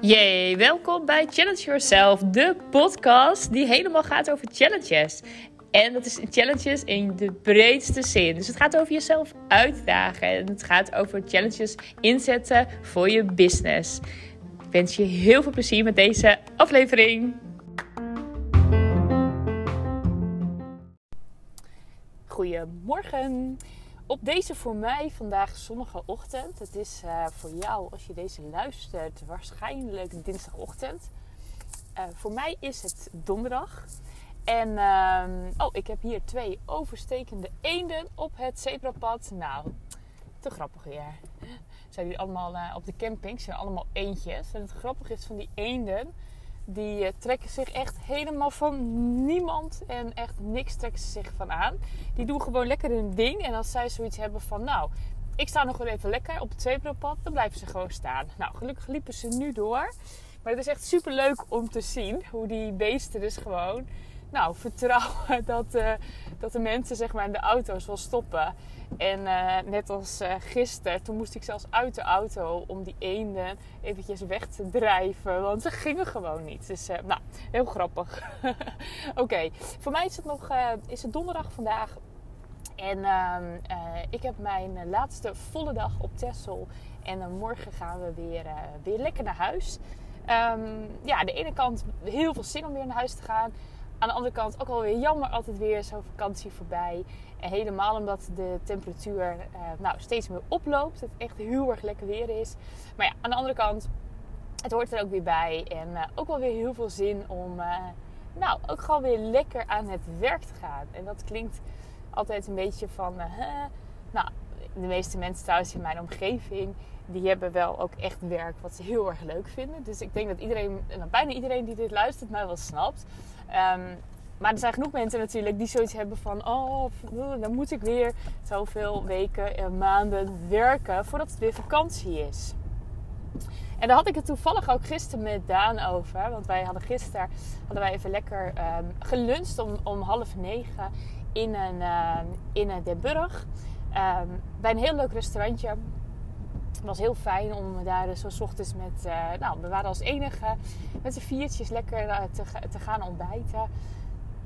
Yay, welkom bij Challenge Yourself, de podcast die helemaal gaat over challenges. En dat is challenges in de breedste zin. Dus het gaat over jezelf uitdagen en het gaat over challenges inzetten voor je business. Ik wens je heel veel plezier met deze aflevering. Goedemorgen op deze voor mij vandaag zonnige ochtend. Het is uh, voor jou, als je deze luistert, waarschijnlijk dinsdagochtend. Uh, voor mij is het donderdag. En uh, oh, ik heb hier twee overstekende eenden op het zebrapad. Nou, te grappig weer. Zijn die allemaal uh, op de camping? Zijn allemaal eendjes. En het grappige is van die eenden die eh, trekken zich echt helemaal van niemand en echt niks trekken ze zich van aan. Die doen gewoon lekker hun ding. En als zij zoiets hebben van, nou, ik sta nog wel even lekker op het zebrapad, dan blijven ze gewoon staan. Nou, gelukkig liepen ze nu door. Maar het is echt super leuk om te zien hoe die beesten dus gewoon, nou, vertrouwen dat, uh, dat de mensen zeg maar in de auto's wel stoppen. En uh, net als uh, gisteren, toen moest ik zelfs uit de auto om die eenden eventjes weg te drijven. Want ze gingen gewoon niet. Dus nou, heel grappig. Oké, voor mij is het nog is het donderdag vandaag. En ehm, ik heb mijn laatste volle dag op Texel. En morgen gaan we weer, weer lekker naar huis. Um, ja, aan de ene kant heel veel zin om weer naar huis te gaan. Aan de andere kant ook wel weer jammer altijd weer zo'n vakantie voorbij. En helemaal omdat de temperatuur uh, nou, steeds meer oploopt. Het echt heel erg lekker weer is. Maar ja, aan de andere kant, het hoort er ook weer bij. En uh, ook wel weer heel veel zin om uh, nou, ook gewoon weer lekker aan het werk te gaan. En dat klinkt altijd een beetje van... nou, de meeste mensen thuis in mijn omgeving... die hebben wel ook echt werk wat ze heel erg leuk vinden. Dus ik denk dat iedereen, nou, bijna iedereen die dit luistert, mij wel snapt. Um, maar er zijn genoeg mensen natuurlijk die zoiets hebben van... Oh, dan moet ik weer zoveel weken en maanden werken voordat het weer vakantie is. En daar had ik het toevallig ook gisteren met Daan over. Want wij hadden gisteren hadden wij even lekker um, geluncht om, om half negen in een, uh, in een Den Burg. Bij een heel leuk restaurantje. Het was heel fijn om daar zo s ochtends met... Uh, nou, we waren als enige met z'n viertjes lekker uh, te, gaan ontbijten.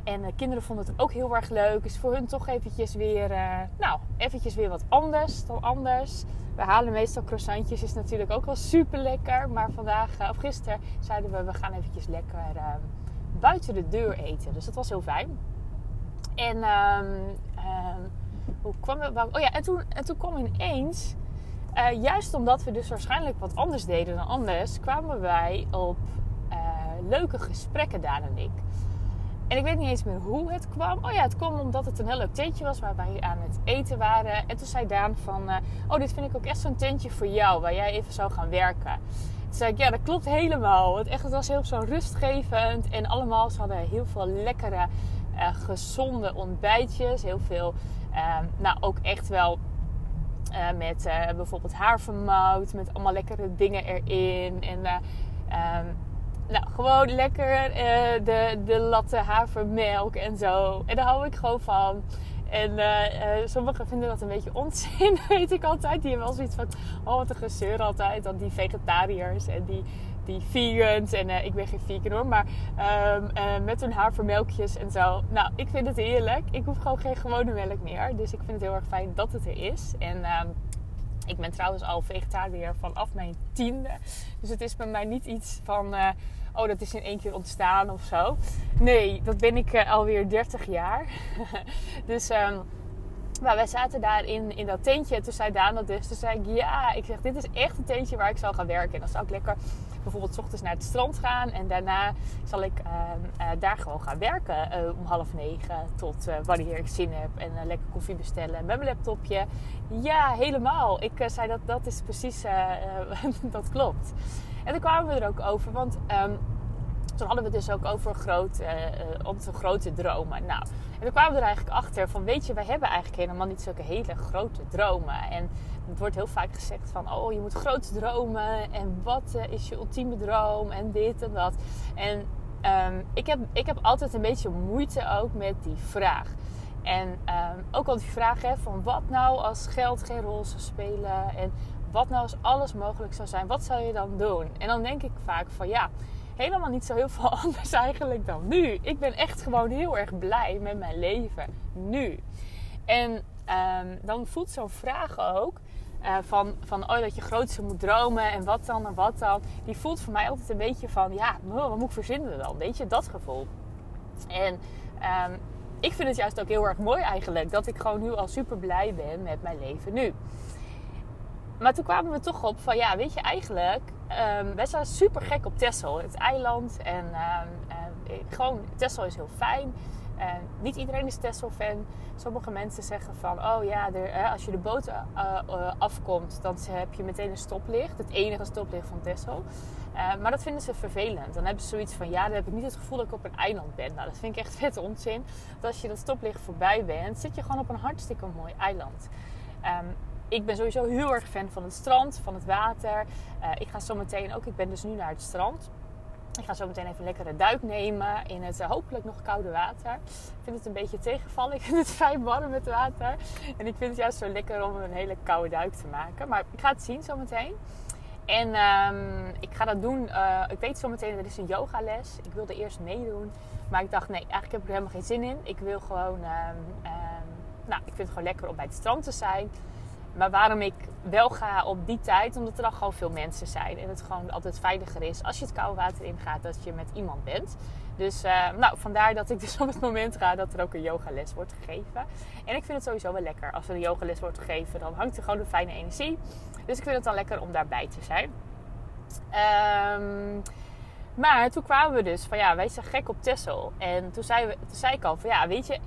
En de kinderen vonden het ook heel erg leuk. Is voor hun toch eventjes weer, uh, nou, eventjes weer wat anders dan anders. We halen meestal croissantjes, is natuurlijk ook wel super lekker. Maar vandaag, of gisteren, zeiden we, we gaan eventjes lekker uh, buiten de deur eten. Dus dat was heel fijn. En um, hoe kwam het? Oh ja, en toen, en toen kwam ineens, juist omdat we dus waarschijnlijk wat anders deden dan anders, kwamen wij op leuke gesprekken, Daan en ik. En ik weet niet eens meer hoe het kwam. Oh ja, het kwam omdat het een heel leuk tentje was waar wij aan het eten waren. En toen zei Daan van, uh, oh dit vind ik ook echt zo'n tentje voor jou, waar jij even zou gaan werken. Toen zei ik, ja dat klopt helemaal. Het, echt, het was heel zo rustgevend en allemaal, ze hadden heel veel lekkere, gezonde ontbijtjes. Heel veel, uh, nou ook echt wel uh, met bijvoorbeeld havermout, met allemaal lekkere dingen erin. En um, nou, gewoon lekker de, de latte havermelk en zo. En daar hou ik gewoon van. En sommigen vinden dat een beetje onzin, weet ik altijd. Die hebben wel zoiets van, oh wat een gezeur altijd. Dan die vegetariërs en die, die vegans. En ik ben geen vegan hoor, maar um, met hun havermelkjes en zo. Nou, ik vind het heerlijk. Ik hoef gewoon geen gewone melk meer. Dus ik vind het heel erg fijn dat het er is. En ehm, ik ben trouwens al vegetariër vanaf mijn tiende. Dus het is bij mij niet iets van, uh, oh dat is in één keer ontstaan of zo. Nee, dat ben ik uh, alweer 30 jaar. dus um, maar wij zaten daar in, in dat tentje. En toen zei Daan dat dus. Toen zei ik, ja, ik zeg, dit is echt een tentje waar ik zal gaan werken. En dan zou ik lekker bijvoorbeeld ochtends naar het strand gaan. En daarna zal ik uh, uh, daar gewoon gaan werken. Uh, om half negen tot wanneer ik zin heb. En lekker koffie bestellen met mijn laptopje. Ja, helemaal. Ik zei dat dat is precies, dat klopt. En toen kwamen we er ook over. Want um, toen hadden we het dus ook over groot, onze grote dromen. Nou, en toen kwamen we er eigenlijk achter van, weet je, wij hebben eigenlijk helemaal niet zulke hele grote dromen. En het wordt heel vaak gezegd van, oh, je moet groot dromen. En wat uh, is je ultieme droom? En dit en dat. En um, ik, heb, ik heb altijd een beetje moeite ook met die vraag. En ehm, ook al die vraag hè, van wat nou als geld geen rol zou spelen en wat nou als alles mogelijk zou zijn, wat zou je dan doen? En dan denk ik vaak van ja, helemaal niet zo heel veel anders eigenlijk dan nu. Ik ben echt gewoon heel erg blij met mijn leven nu. En ehm, dan voelt zo'n vraag ook uh, van, van oh, dat je grootste moet dromen en wat dan en wat dan. Die voelt voor mij altijd een beetje van ja, wat moet ik verzinnen dan? Weet je, dat gevoel. En um, ik vind het juist ook heel erg mooi eigenlijk dat ik gewoon nu al super blij ben met mijn leven nu. Maar toen kwamen we toch op van ja, weet je eigenlijk, um, wij zijn super gek op Texel, het eiland. En um, gewoon, Texel is heel fijn. Niet iedereen is Texel-fan. Sommige mensen zeggen van, oh ja, als je de boot uh, uh, afkomt, dan heb je meteen een stoplicht. Het enige stoplicht van Texel. maar dat vinden ze vervelend. Dan hebben ze zoiets van, ja, dan heb ik niet het gevoel dat ik op een eiland ben. Nou, dat vind ik echt vet onzin. Want als je dat stoplicht voorbij bent, zit je gewoon op een hartstikke mooi eiland. Um, ik ben sowieso heel erg fan van het strand, van het water. Ik ga zo meteen ook, ik ben dus nu naar het strand. Ik ga zo meteen even een duik nemen in het uh, hopelijk nog koude water. Ik vind het een beetje tegenvallen. Ik vind het vrij warm met water. En ik vind het juist zo lekker om een hele koude duik te maken. Maar ik ga het zien zo meteen. En um, ik ga dat doen. Uh, ik weet zo meteen, er is een yogales. Ik wilde eerst meedoen. Maar ik dacht, nee, eigenlijk heb ik er helemaal geen zin in. Ik wil gewoon... Um, um, nou, ik vind het gewoon lekker om bij het strand te zijn. Maar waarom ik wel ga op die tijd, omdat er dan gewoon veel mensen zijn. En het gewoon altijd veiliger is als je het koude water ingaat, dat je met iemand bent. Dus uh, nou, vandaar dat ik dus op het moment ga dat er ook een yogales wordt gegeven. En ik vind het sowieso wel lekker. Als er een yogales wordt gegeven, dan hangt er gewoon een fijne energie. Dus ik vind het dan lekker om daarbij te zijn. Um, maar toen kwamen we dus van ja, wij zijn gek op Tessel. En toen zei, we, zei ik al van ja, weet je,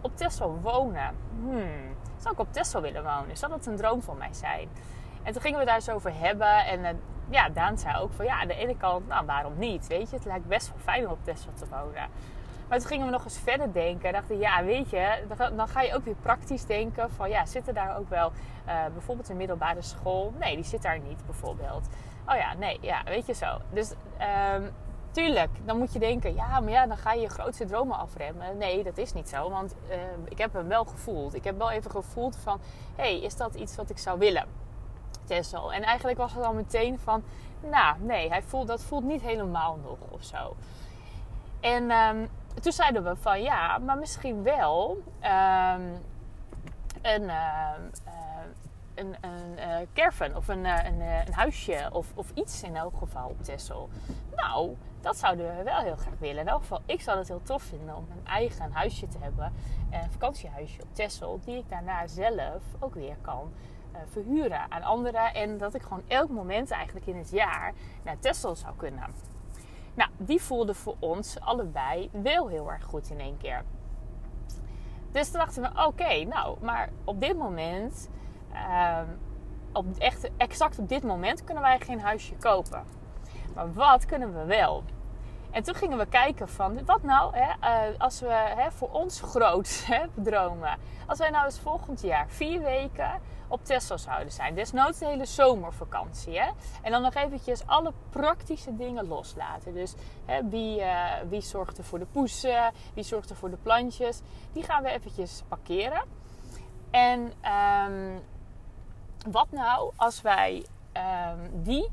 op Tessel wonen. Hmm, zou ik op Texel willen wonen? Zou dat een droom van mij zijn? En toen gingen we daar eens over hebben. En uh, ja, Daan zei ook van ja, aan de ene kant, nou waarom niet? Weet je, het lijkt best wel fijn om op Texel te wonen. Maar toen gingen we nog eens verder denken. Dachten, ja, weet je, dan ga je ook weer praktisch denken. Van ja, zit er daar ook wel uh, bijvoorbeeld een middelbare school? Nee, die zit daar niet bijvoorbeeld. Oh ja, nee, ja, weet je zo. Dus um, tuurlijk, dan moet je denken, ja, maar ja, dan ga je je grootste dromen afremmen. Nee, dat is niet zo, want uh, ik heb hem wel gevoeld. Ik heb wel even gevoeld van, hé, hey, is dat iets wat ik zou willen? Tessel. En eigenlijk was het al meteen van, nou, nee, hij voelt, dat voelt niet helemaal nog of zo. En um, toen zeiden we van, ja, maar misschien wel um, een... een, een uh, caravan of een, uh, een, uh, een, huisje of, of iets in elk geval op Texel. Nou, dat zouden we wel heel graag willen. In elk geval, ik zou het heel tof vinden om een eigen huisje te hebben. Een vakantiehuisje op Texel, die ik daarna zelf ook weer kan verhuren aan anderen. En dat ik gewoon elk moment eigenlijk in het jaar naar Texel zou kunnen. Nou, die voelde voor ons allebei wel heel erg goed in één keer. Dus toen dachten we, oké, nou, maar op dit moment uh, op echt, exact op dit moment kunnen wij geen huisje kopen. Maar wat kunnen we wel? En toen gingen we kijken van, wat nou hè, uh, als we hè, voor ons groot hè, dromen. Als wij nou eens volgend jaar vier weken op Texel zouden zijn. Desnoods de hele zomervakantie. Hè? En dan nog eventjes alle praktische dingen loslaten. Dus hè, wie, uh, wie zorgt er voor de poesen? Wie zorgt er voor de plantjes? Die gaan we eventjes parkeren. En um, wat nou als wij um, die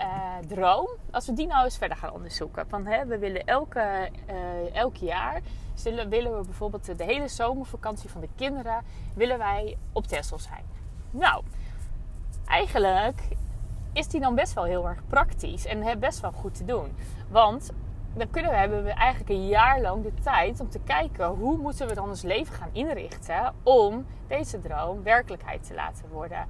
uh, droom, als we die nou eens verder gaan onderzoeken. Van, hè, we willen elke, uh, elk jaar, willen, willen we bijvoorbeeld de hele zomervakantie van de kinderen, willen wij op Texel zijn. Nou, eigenlijk is die dan best wel heel erg praktisch en best wel goed te doen. Want dan kunnen we, hebben we eigenlijk een jaar lang de tijd om te kijken hoe moeten we dan ons leven gaan inrichten om deze droom werkelijkheid te laten worden.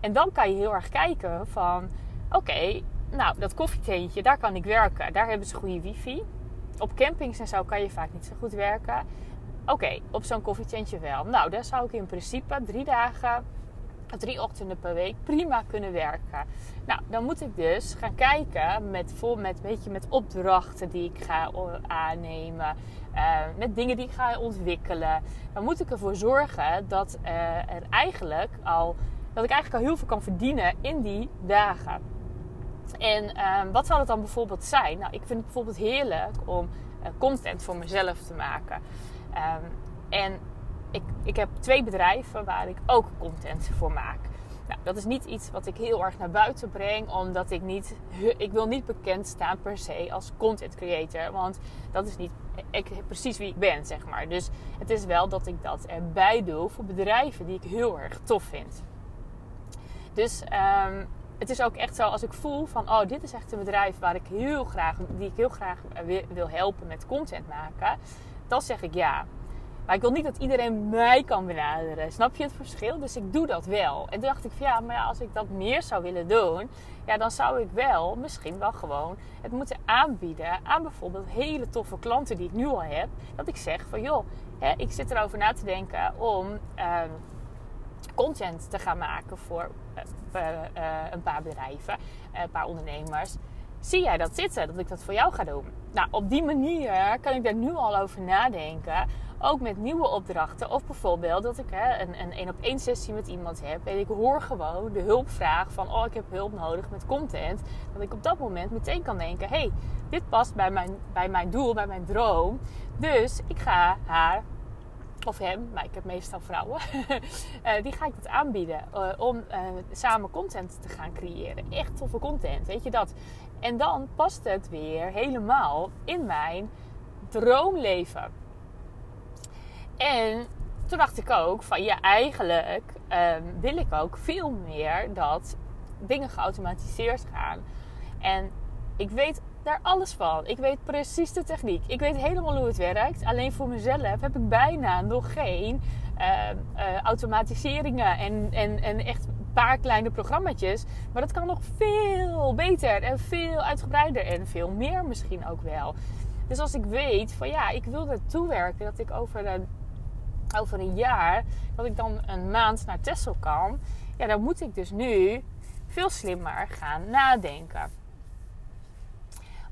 En dan kan je heel erg kijken van oké, nou dat koffietentje, daar kan ik werken. Daar hebben ze goede wifi. Op campings en zo kan je vaak niet zo goed werken. Oké, op zo'n koffietentje wel. Nou, daar zou ik in principe drie dagen drie ochtenden per week prima kunnen werken. Nou, dan moet ik dus gaan kijken met, vol, met, weet je, met opdrachten die ik ga aannemen. Uh, met dingen die ik ga ontwikkelen. Dan moet ik ervoor zorgen dat, uh, er eigenlijk al, dat ik eigenlijk al heel veel kan verdienen in die dagen. En uh, wat zal het dan bijvoorbeeld zijn? Nou, ik vind het bijvoorbeeld heerlijk om uh, content voor mezelf te maken. Um, En ik, ik heb twee bedrijven waar ik ook content voor maak. Nou, dat is niet iets wat ik heel erg naar buiten breng, omdat ik niet, ik wil niet bekend staan per se als content creator, want dat is niet ik, precies wie ik ben, zeg maar. Dus het is wel dat ik dat erbij doe voor bedrijven die ik heel erg tof vind. Dus um, het is ook echt zo als ik voel van, oh, dit is echt een bedrijf waar ik heel graag, die ik heel graag wil helpen met content maken, dan zeg ik ja. Maar ik wil niet dat iedereen mij kan benaderen. Snap je het verschil? Dus ik doe dat wel. En toen dacht ik van ja, maar als ik dat meer zou willen doen, ja, dan zou ik wel misschien wel gewoon het moeten aanbieden aan bijvoorbeeld hele toffe klanten die ik nu al heb. Dat ik zeg van joh, hè, ik zit erover na te denken om ehm, content te gaan maken voor uh, een paar bedrijven, een paar ondernemers. Zie jij dat zitten, dat ik dat voor jou ga doen? Nou, op die manier kan ik daar nu al over nadenken ook met nieuwe opdrachten. Of bijvoorbeeld dat ik hè, een, een één op één sessie met iemand heb. En ik hoor gewoon de hulpvraag van oh ik heb hulp nodig met content. Dat ik op dat moment meteen kan denken. hey, dit past bij mijn, bij mijn doel, bij mijn droom. Dus ik ga haar of hem, maar ik heb meestal vrouwen, uh, die ga ik het aanbieden uh, om uh, samen content te gaan creëren. Echt toffe content, weet je dat? En dan past het weer helemaal in mijn droomleven. En toen dacht ik ook van ja, eigenlijk um, wil ik ook veel meer dat dingen geautomatiseerd gaan. En ik weet daar alles van. Ik weet precies de techniek. Ik weet helemaal hoe het werkt. Alleen voor mezelf heb ik bijna nog geen uh, uh, automatiseringen en, en, en echt een paar kleine programma's. Maar dat kan nog veel beter en veel uitgebreider en veel meer misschien ook wel. Dus als ik weet van ja, ik wil er toewerken dat ik over een over een jaar, dat ik dan een maand naar Texel kan, ja, dan moet ik dus nu veel slimmer gaan nadenken.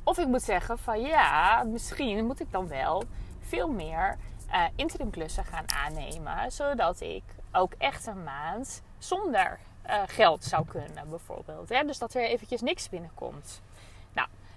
Of ik moet zeggen van ja, misschien moet ik dan wel veel meer uh, interimklussen gaan aannemen, zodat ik ook echt een maand zonder uh, geld zou kunnen, bijvoorbeeld. Hè? Dus dat er eventjes niks binnenkomt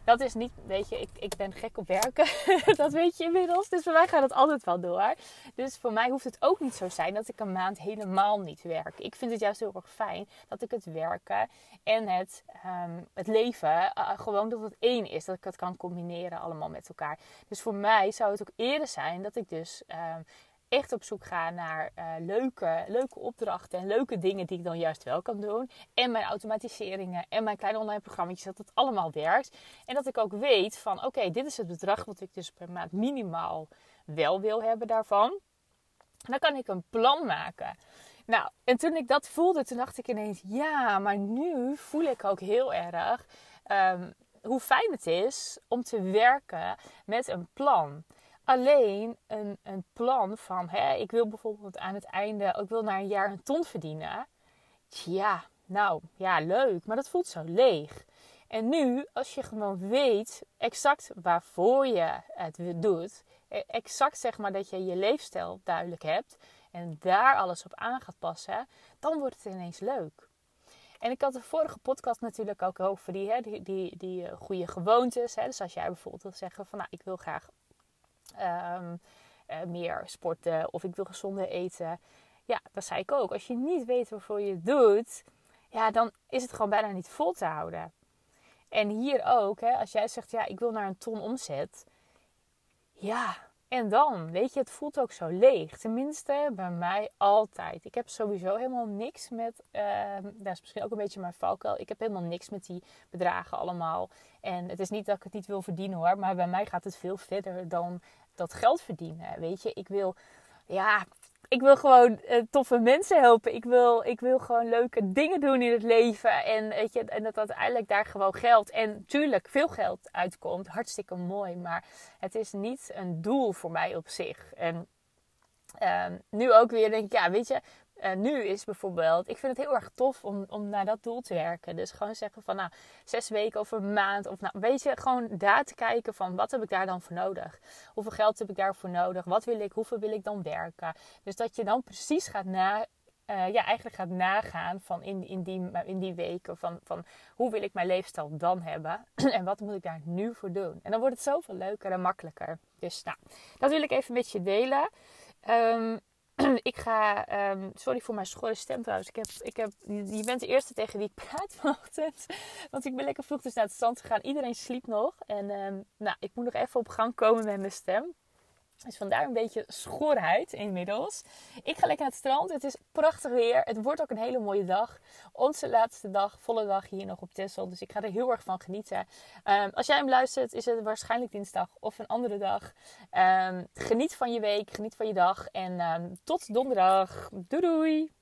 dat is niet, weet je, ik, ik ben gek op werken. dat weet je inmiddels. Dus voor mij gaat het altijd wel door. Dus voor mij hoeft het ook niet zo zijn dat ik een maand helemaal niet werk. Ik vind het juist heel erg fijn dat ik het werken en het, um, het leven uh, gewoon dat het één is. Dat ik het kan combineren allemaal met elkaar. Dus voor mij zou het ook eerder zijn dat ik dus um, echt op zoek ga naar uh, leuke, leuke opdrachten en leuke dingen die ik dan juist wel kan doen. En mijn automatiseringen en mijn kleine online programma's, dat het allemaal werkt. En dat ik ook weet van oké, dit is het bedrag wat ik dus per maand minimaal wel wil hebben daarvan. Dan kan ik een plan maken. Nou, en toen ik dat voelde, toen dacht ik ineens, ja, maar nu voel ik ook heel erg um, hoe fijn het is om te werken met een plan alleen een, een plan van, hè, ik wil bijvoorbeeld aan het einde, ik wil na een jaar een ton verdienen. Ja, nou, ja, leuk, maar dat voelt zo leeg. En nu, als je gewoon weet exact waarvoor je het doet, e, exact zeg maar dat je je leefstijl duidelijk hebt en daar alles op aan gaat passen, dan wordt het ineens leuk. En ik had de vorige podcast natuurlijk ook over die, hè, die, die, uh, goede gewoontes. Hè. Dus als jij bijvoorbeeld wil zeggen van nou, ik wil graag um, uh, meer sporten of ik wil gezonder eten. Ja, dat zei ik ook. Als je niet weet waarvoor je het doet, ja, dan is het gewoon bijna niet vol te houden. En hier ook, hè, als jij zegt, ja, ik wil naar een ton omzet. Ja, en dan, weet je, het voelt ook zo leeg. Tenminste, bij mij altijd. Ik heb sowieso helemaal niks met, uh, dat is misschien ook een beetje mijn valkuil. Ik heb helemaal niks met die bedragen allemaal. En het is niet dat ik het niet wil verdienen hoor, maar bij mij gaat het veel verder dan dat geld verdienen. Weet je, ik wil, ja, ik wil gewoon uh, toffe mensen helpen. Ik wil, ik wil gewoon leuke dingen doen in het leven. En, weet je, en dat uiteindelijk daar gewoon geld en tuurlijk veel geld uitkomt. Hartstikke mooi. Maar het is niet een doel voor mij op zich. En uh, nu ook weer denk ik, ja, weet je, nu is bijvoorbeeld, ik vind het heel erg tof om, om naar dat doel te werken. Dus gewoon zeggen van nou, zes weken of een maand. Of nou, weet je, gewoon daar te kijken van wat heb ik daar dan voor nodig? Hoeveel geld heb ik daarvoor nodig? Wat wil ik? Hoeveel wil ik dan werken? Dus dat je dan precies gaat na, uh, ja, eigenlijk gaat nagaan van in, in, die, in die weken van, van hoe wil ik mijn leefstijl dan hebben en wat moet ik daar nu voor doen. En dan wordt het zoveel leuker en makkelijker. Dus nou, dat wil ik even met je delen. Ehm, ik ga, ehm, sorry voor mijn schorre stem trouwens. Ik heb, ik heb, je bent de eerste tegen die ik praat vanochtend. Want ik ben lekker vroeg dus naar het strand gegaan. Iedereen sliep nog. En ehm, nou, ik moet nog even op gang komen met mijn stem. Dus vandaar een beetje schorheid inmiddels. Ik ga lekker naar het strand. Het is prachtig weer. Het wordt ook een hele mooie dag. Onze laatste dag, volle dag hier nog op Texel. Dus ik ga er heel erg van genieten. Um, als jij hem luistert, is het waarschijnlijk dinsdag of een andere dag. Um, geniet van je week, geniet van je dag. En um, tot donderdag. Doei doei!